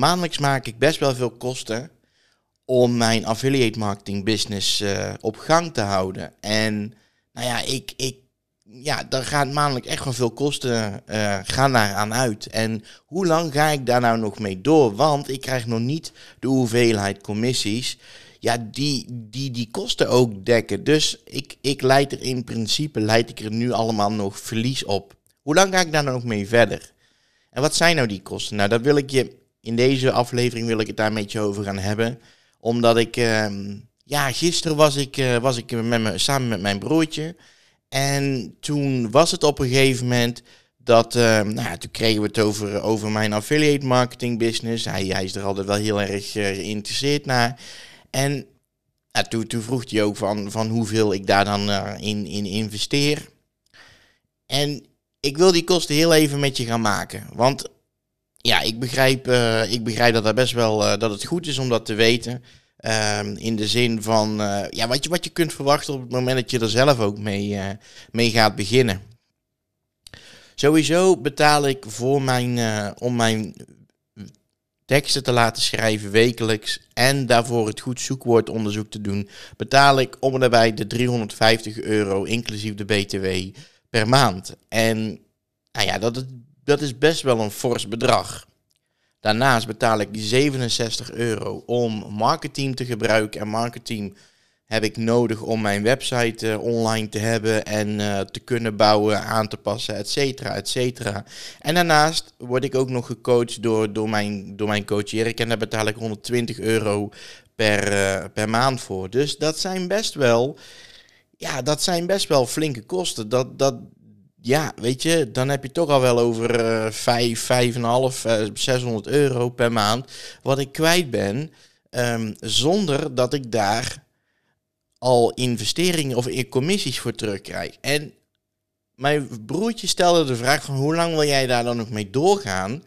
maandelijks maak ik best wel veel kosten om mijn affiliate marketing business eh, op gang te houden. En nou ja, ik, ik, ja, daar gaat maandelijk echt wel veel kosten uh, gaan daar aan uit. En hoe lang ga ik daar nou nog mee door? Want ik krijg nog niet de hoeveelheid commissies ja, die, die die kosten ook dekken. Dus ik, ik leid er in principe, leid ik er nu allemaal nog verlies op. Hoe lang ga ik daar nog mee verder? En wat zijn nou die kosten? Nou, dat wil ik je in deze aflevering wil ik het daar een beetje over gaan hebben. Omdat ik, uh, ja, gisteren was ik, uh, was ik met me, samen met mijn broertje. En toen was het op een gegeven moment dat, uh, nou ja, toen kregen we het over, over mijn affiliate marketing business. Hij, hij is er altijd wel heel erg eh, geïnteresseerd naar. En toen, toen vroeg hij ook van, van hoeveel ik daar dan uh, in, in investeer. En ik wil die kosten heel even met je gaan maken. Want ja, ik begrijp, uh, ik begrijp dat, dat best wel uh, dat het goed is om dat te weten. Uh, in de zin van ja, wat, je, wat je kunt verwachten op het moment dat je er zelf ook mee, mee gaat beginnen. Sowieso betaal ik voor mijn, om mijn teksten te laten schrijven wekelijks en daarvoor het goed zoekwoordonderzoek te doen, betaal ik om en nabij de 350 euro inclusief de BTW per maand. En nou ja, dat, dat is best wel een fors bedrag. Daarnaast betaal ik die 67 euro om marketing te gebruiken en marketing heb ik nodig om mijn website uh, online te hebben en uh, te kunnen bouwen, aan te passen, et cetera, et cetera. En daarnaast word ik ook nog gecoacht door, door, mijn, door mijn coach Erik en daar betaal ik 120 euro per, uh, per maand voor. Dus dat zijn best wel, ja, dat zijn best wel flinke kosten. Dat, dat, ja, weet je, dan heb je toch al wel over uh, 5, 5,5, 600 euro per maand wat ik kwijt ben. Um, zonder dat ik daar al investeringen of in commissies voor terugkrijg. En mijn broertje stelde de vraag van hoe lang wil jij daar dan nog mee doorgaan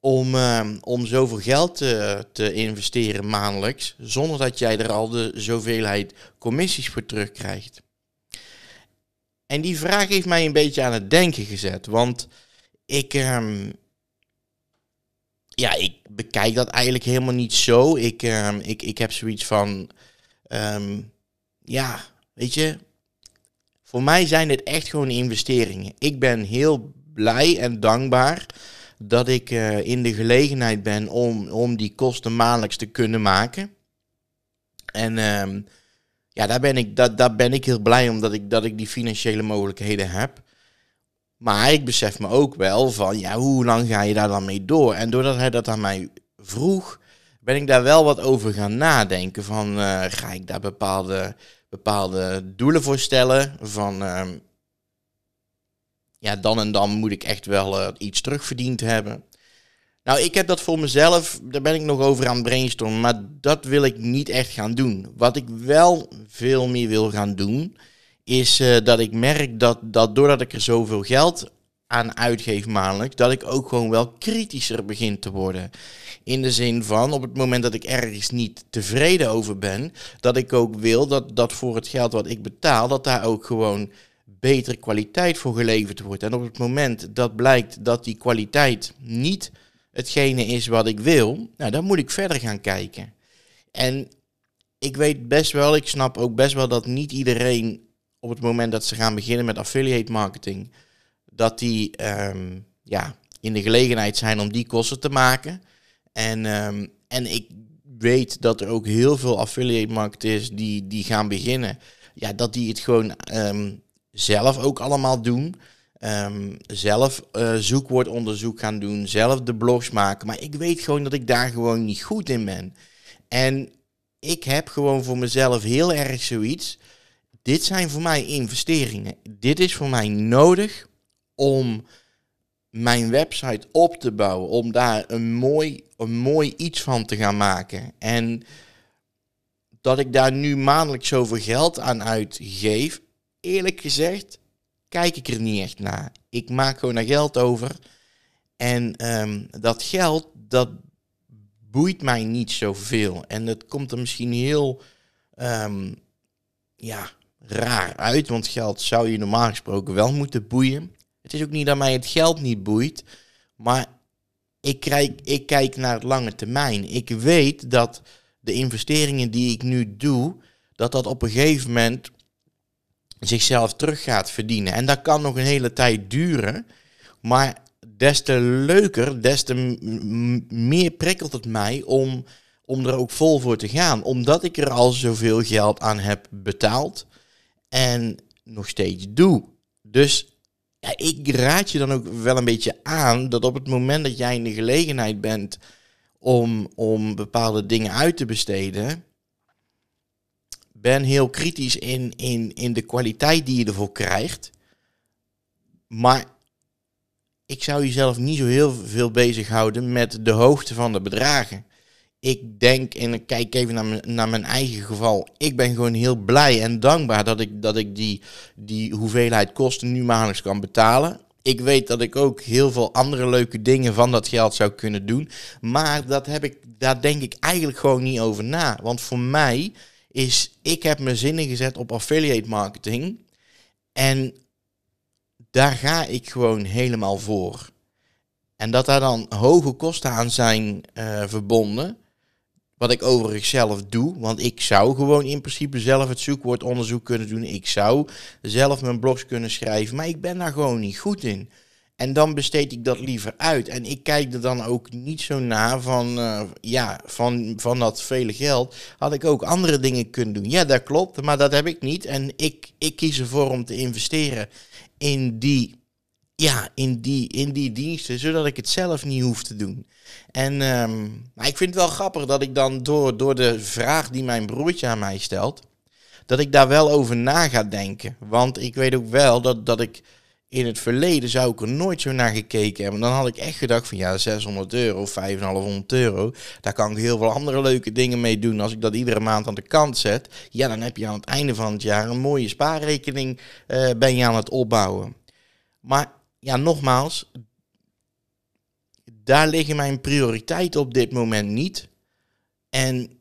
om, uh, om zoveel geld te, te investeren maandelijks, zonder dat jij er al de zoveelheid commissies voor terugkrijgt. En die vraag heeft mij een beetje aan het denken gezet, want ik, um, ja, ik bekijk dat eigenlijk helemaal niet zo. Ik, um, ik, ik heb zoiets van, um, ja, weet je, voor mij zijn dit echt gewoon investeringen. Ik ben heel blij en dankbaar dat ik uh, in de gelegenheid ben om, om die kosten maandelijks te kunnen maken. En ja, daar ben, ik, dat, daar ben ik heel blij omdat ik, dat ik die financiële mogelijkheden heb. Maar ik besef me ook wel van, ja, hoe lang ga je daar dan mee door? En doordat hij dat aan mij vroeg, ben ik daar wel wat over gaan nadenken. Van, uh, ga ik daar bepaalde bepaalde doelen voor stellen. Van uh, ja, dan en dan moet ik echt wel uh, iets terugverdiend hebben. Nou, ik heb dat voor mezelf, daar ben ik nog over aan het brainstormen, maar dat wil ik niet echt gaan doen. Wat ik wel veel meer wil gaan doen, is uh, dat ik merk dat, dat doordat ik er zoveel geld aan uitgeef maandelijks, dat ik ook gewoon wel kritischer begin te worden. In de zin van, op het moment dat ik ergens niet tevreden over ben, dat ik ook wil dat, dat voor het geld wat ik betaal, dat daar ook gewoon betere kwaliteit voor geleverd wordt. En op het moment dat blijkt dat die kwaliteit niet hetgene is wat ik wil, nou, dan moet ik verder gaan kijken. En ik weet best wel, ik snap ook best wel dat niet iedereen op het moment dat ze gaan beginnen met affiliate marketing, dat die um, ja, in de gelegenheid zijn om die kosten te maken. En, um, en ik weet dat er ook heel veel affiliate marketers die, die gaan beginnen, ja, dat die het gewoon um, zelf ook allemaal doen. Um, zelf uh, zoekwoordonderzoek gaan doen, zelf de blogs maken. Maar ik weet gewoon dat ik daar gewoon niet goed in ben. En ik heb gewoon voor mezelf heel erg zoiets. Dit zijn voor mij investeringen. Dit is voor mij nodig om mijn website op te bouwen, om daar een mooi, een mooi iets van te gaan maken. En dat ik daar nu maandelijks zoveel geld aan uitgeef, eerlijk gezegd, kijk ik er niet echt naar. Ik maak gewoon naar geld over. En um, dat geld, dat boeit mij niet zoveel. En dat komt er misschien heel um, ja, raar uit, want geld zou je normaal gesproken wel moeten boeien. Het is ook niet dat mij het geld niet boeit, maar ik, kijk, ik kijk naar het lange termijn. Ik weet dat de investeringen die ik nu doe, dat dat op een gegeven moment zichzelf terug gaat verdienen. En dat kan nog een hele tijd duren. Maar des te leuker, des te meer prikkelt het mij om, om er ook vol voor te gaan. Omdat ik er al zoveel geld aan heb betaald en nog steeds doe. Dus ja, ik raad je dan ook wel een beetje aan dat op het moment dat jij in de gelegenheid bent om, om bepaalde dingen uit te besteden, ben heel kritisch in, in, in de kwaliteit die je ervoor krijgt. Maar ik zou jezelf niet zo heel veel bezighouden met de hoogte van de bedragen. Ik denk, en ik kijk even naar mijn, naar mijn eigen geval, ik ben gewoon heel blij en dankbaar dat ik, dat ik die, die hoeveelheid kosten nu maandelijks kan betalen. Ik weet dat ik ook heel veel andere leuke dingen van dat geld zou kunnen doen. Maar dat heb ik, daar denk ik eigenlijk gewoon niet over na. Want voor mij is, ik heb mijn zinnen gezet op affiliate marketing. En daar ga ik gewoon helemaal voor. En dat daar dan hoge kosten aan zijn uh, verbonden. Wat ik overigens zelf doe. Want ik zou gewoon in principe zelf het zoekwoordonderzoek kunnen doen. Ik zou zelf mijn blogs kunnen schrijven. Maar ik ben daar gewoon niet goed in. En dan besteed ik dat liever uit. En ik kijk er dan ook niet zo naar van, uh, ja, van, van dat vele geld had ik ook andere dingen kunnen doen. Ja, dat klopt, maar dat heb ik niet. En ik, ik kies ervoor om te investeren in die, ja, in die, in die diensten, zodat ik het zelf niet hoef te doen. En um, maar ik vind het wel grappig dat ik dan door, door de vraag die mijn broertje aan mij stelt, dat ik daar wel over na ga denken. Want ik weet ook wel dat, dat ik in het verleden zou ik er nooit zo naar gekeken hebben. Dan had ik echt gedacht van ja, 600 euro of 500 euro. Daar kan ik heel veel andere leuke dingen mee doen. Als ik dat iedere maand aan de kant zet. Ja, dan heb je aan het einde van het jaar een mooie spaarrekening uh, ben je aan het opbouwen. Maar ja, nogmaals. Daar liggen mijn prioriteiten op dit moment niet. En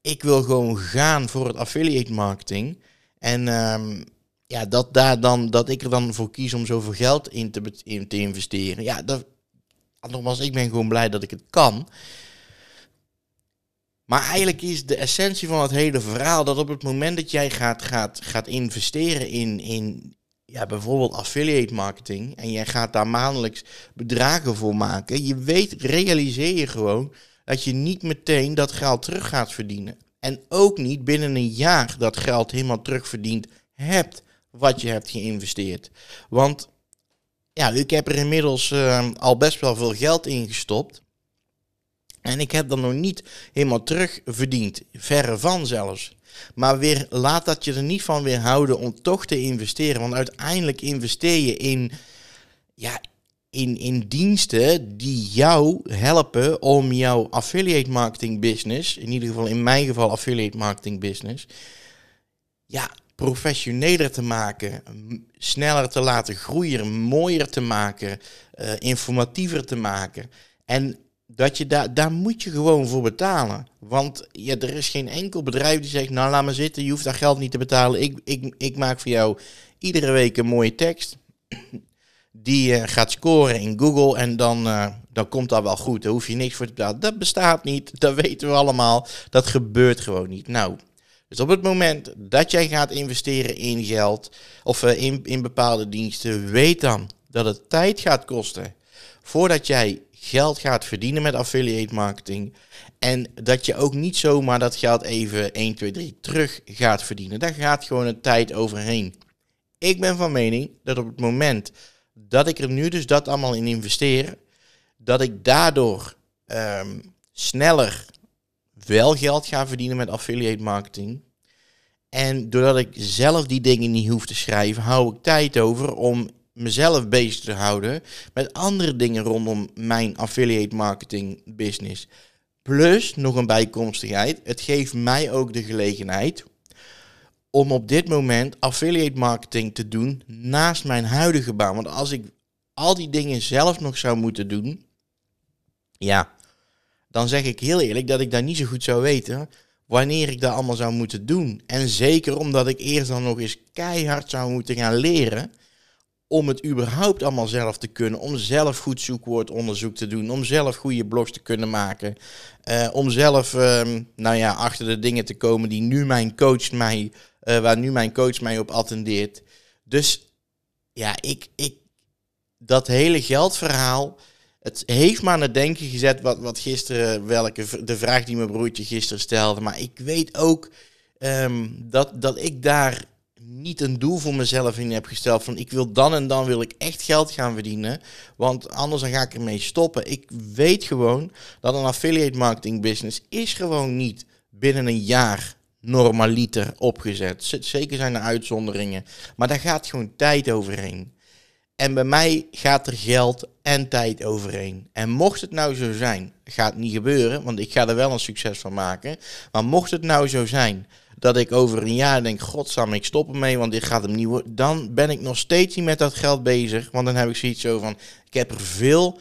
ik wil gewoon gaan voor het affiliate marketing. En um, ja, dat, daar dan, dat ik er dan voor kies om zoveel geld in te, in te investeren. Ja, dat, nogmaals, ik ben gewoon blij dat ik het kan. Maar eigenlijk is de essentie van het hele verhaal dat op het moment dat jij gaat, gaat, gaat investeren in, in ja, bijvoorbeeld affiliate marketing en jij gaat daar maandelijks bedragen voor maken, je weet, realiseer je gewoon dat je niet meteen dat geld terug gaat verdienen. En ook niet binnen een jaar dat geld helemaal terugverdiend hebt wat je hebt geïnvesteerd. Want ja, ik heb er inmiddels uh, al best wel veel geld in gestopt. En ik heb dat nog niet helemaal terugverdiend. Verre van zelfs. Maar weer, laat dat je er niet van weerhouden om toch te investeren. Want uiteindelijk investeer je in, ja, in, in diensten die jou helpen om jouw affiliate marketing business, in ieder geval in mijn geval affiliate marketing business, ja, professioneler te maken, sneller te laten groeien, mooier te maken, uh, informatiever te maken. En dat je daar, daar moet je gewoon voor betalen. Want ja, er is geen enkel bedrijf die zegt, nou laat maar zitten, je hoeft dat geld niet te betalen. Ik, ik, ik maak voor jou iedere week een mooie tekst. Die gaat scoren in Google en dan, uh, dan komt dat wel goed. Daar hoef je niks voor te betalen. Dat bestaat niet, dat weten we allemaal. Dat gebeurt gewoon niet. Nou, dus op het moment dat jij gaat investeren in geld of uh, in, in bepaalde diensten, weet dan dat het tijd gaat kosten voordat jij geld gaat verdienen met affiliate marketing. En dat je ook niet zomaar dat geld even 1, 2, 3 terug gaat verdienen. Daar gaat gewoon een tijd overheen. Ik ben van mening dat op het moment dat ik er nu dus dat allemaal in investeer, dat ik daardoor um, sneller wel geld ga verdienen met affiliate marketing. En doordat ik zelf die dingen niet hoef te schrijven, hou ik tijd over om mezelf bezig te houden met andere dingen rondom mijn affiliate marketing business. Plus nog een bijkomstigheid, het geeft mij ook de gelegenheid om op dit moment affiliate marketing te doen naast mijn huidige baan. Want als ik al die dingen zelf nog zou moeten doen, ja, dan zeg ik heel eerlijk dat ik daar niet zo goed zou weten wanneer ik dat allemaal zou moeten doen. En zeker omdat ik eerst dan nog eens keihard zou moeten gaan leren om het überhaupt allemaal zelf te kunnen. Om zelf goed zoekwoordonderzoek te doen. Om zelf goede blogs te kunnen maken. Uh, om zelf, ehm, nou ja, achter de dingen te komen die nu mijn coach mij, uh, waar nu mijn coach mij op attendeert. Dus ja, ik, ik, dat hele geldverhaal, het heeft me aan het denken gezet wat, wat gisteren, welke, de vraag die mijn broertje gisteren stelde. Maar ik weet ook um, dat, dat ik daar niet een doel voor mezelf in heb gesteld van ik wil dan en dan wil ik echt geld gaan verdienen, want anders dan ga ik ermee stoppen. Ik weet gewoon dat een affiliate marketing business is gewoon niet binnen een jaar normaliter opgezet. Zeker zijn er uitzonderingen, maar daar gaat gewoon tijd overheen. En bij mij gaat er geld en tijd overheen. En mocht het nou zo zijn, gaat niet gebeuren, want ik ga er wel een succes van maken. Maar mocht het nou zo zijn dat ik over een jaar denk, godsam, ik stop ermee, want dit gaat hem niet worden. Dan ben ik nog steeds niet met dat geld bezig. Want dan heb ik zoiets zo van, ik heb er veel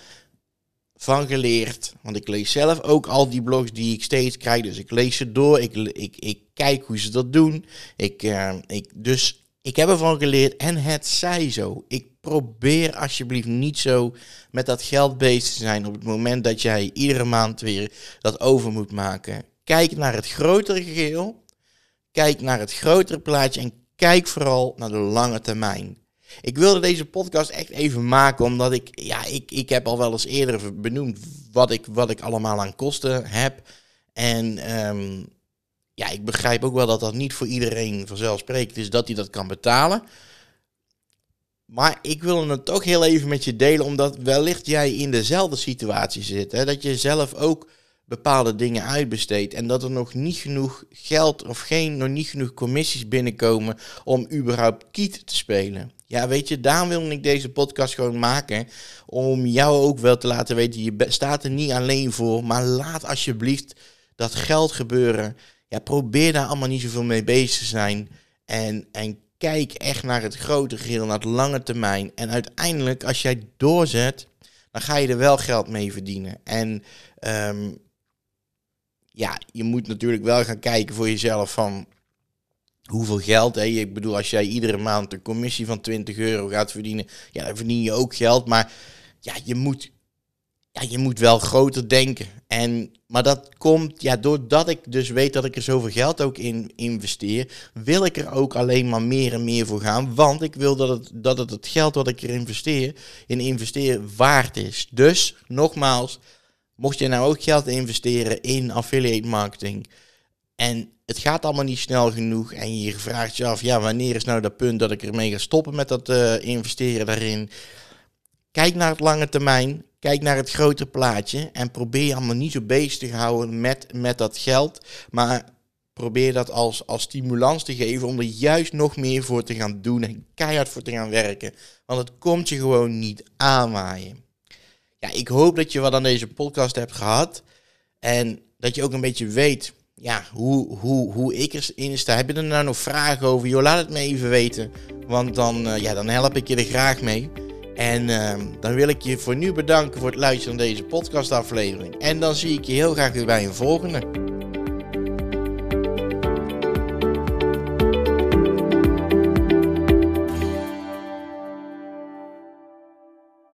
van geleerd. Want ik lees zelf ook al die blogs die ik steeds krijg. Dus ik lees ze door, ik, ik, ik kijk hoe ze dat doen. Ik, uh, ik, dus ik heb ervan geleerd en het zij zo. Ik probeer alsjeblieft niet zo met dat geld bezig te zijn op het moment dat jij iedere maand weer dat over moet maken. Kijk naar het grotere geheel. Kijk naar het grotere plaatje en kijk vooral naar de lange termijn. Ik wilde deze podcast echt even maken, omdat ik, ja, ik, ik heb al wel eens eerder benoemd wat ik, wat ik allemaal aan kosten heb. En um, ja, ik begrijp ook wel dat dat niet voor iedereen vanzelfsprekend is dat hij dat kan betalen. Maar ik wil het toch heel even met je delen, omdat wellicht jij in dezelfde situatie zit. Hè? Dat je zelf ook bepaalde dingen uitbesteedt en dat er nog niet genoeg geld of geen, nog niet genoeg commissies binnenkomen om überhaupt kiet te spelen. Ja, weet je, daarom wil ik deze podcast gewoon maken. Om jou ook wel te laten weten, je staat er niet alleen voor. Maar laat alsjeblieft dat geld gebeuren. Ja, probeer daar allemaal niet zoveel mee bezig te zijn. En, en kijk echt naar het grote geheel, naar het lange termijn. En uiteindelijk, als jij doorzet, dan ga je er wel geld mee verdienen. En um, ja, je moet natuurlijk wel gaan kijken voor jezelf van hoeveel geld. Hè? Ik bedoel, als jij iedere maand een commissie van 20 euro gaat verdienen, ja, dan verdien je ook geld. Maar ja, je moet, ja, je moet wel groter denken. En, maar dat komt, ja, doordat ik dus weet dat ik er zoveel geld ook in investeer, wil ik er ook alleen maar meer en meer voor gaan. Want ik wil dat het, dat het, het geld wat ik er investeer, in investeer waard is. Dus, nogmaals, Mocht je nou ook geld investeren in affiliate marketing en het gaat allemaal niet snel genoeg en je vraagt je af, ja, wanneer is nou dat punt dat ik ermee ga stoppen met dat uh, investeren daarin? Kijk naar het lange termijn, kijk naar het grotere plaatje en probeer je allemaal niet zo bezig te houden met, met dat geld, maar probeer dat als, als stimulans te geven om er juist nog meer voor te gaan doen en keihard voor te gaan werken. Want het komt je gewoon niet aanwaaien ja, ik hoop dat je wat aan deze podcast hebt gehad. En dat je ook een beetje weet ja, hoe, hoe, hoe ik erin sta. Heb je er nou nog vragen over? Joh, laat het me even weten. Want dan, uh, ja, dan help ik je er graag mee. En uh, dan wil ik je voor nu bedanken voor het luisteren naar deze podcastaflevering. En dan zie ik je heel graag weer bij een volgende.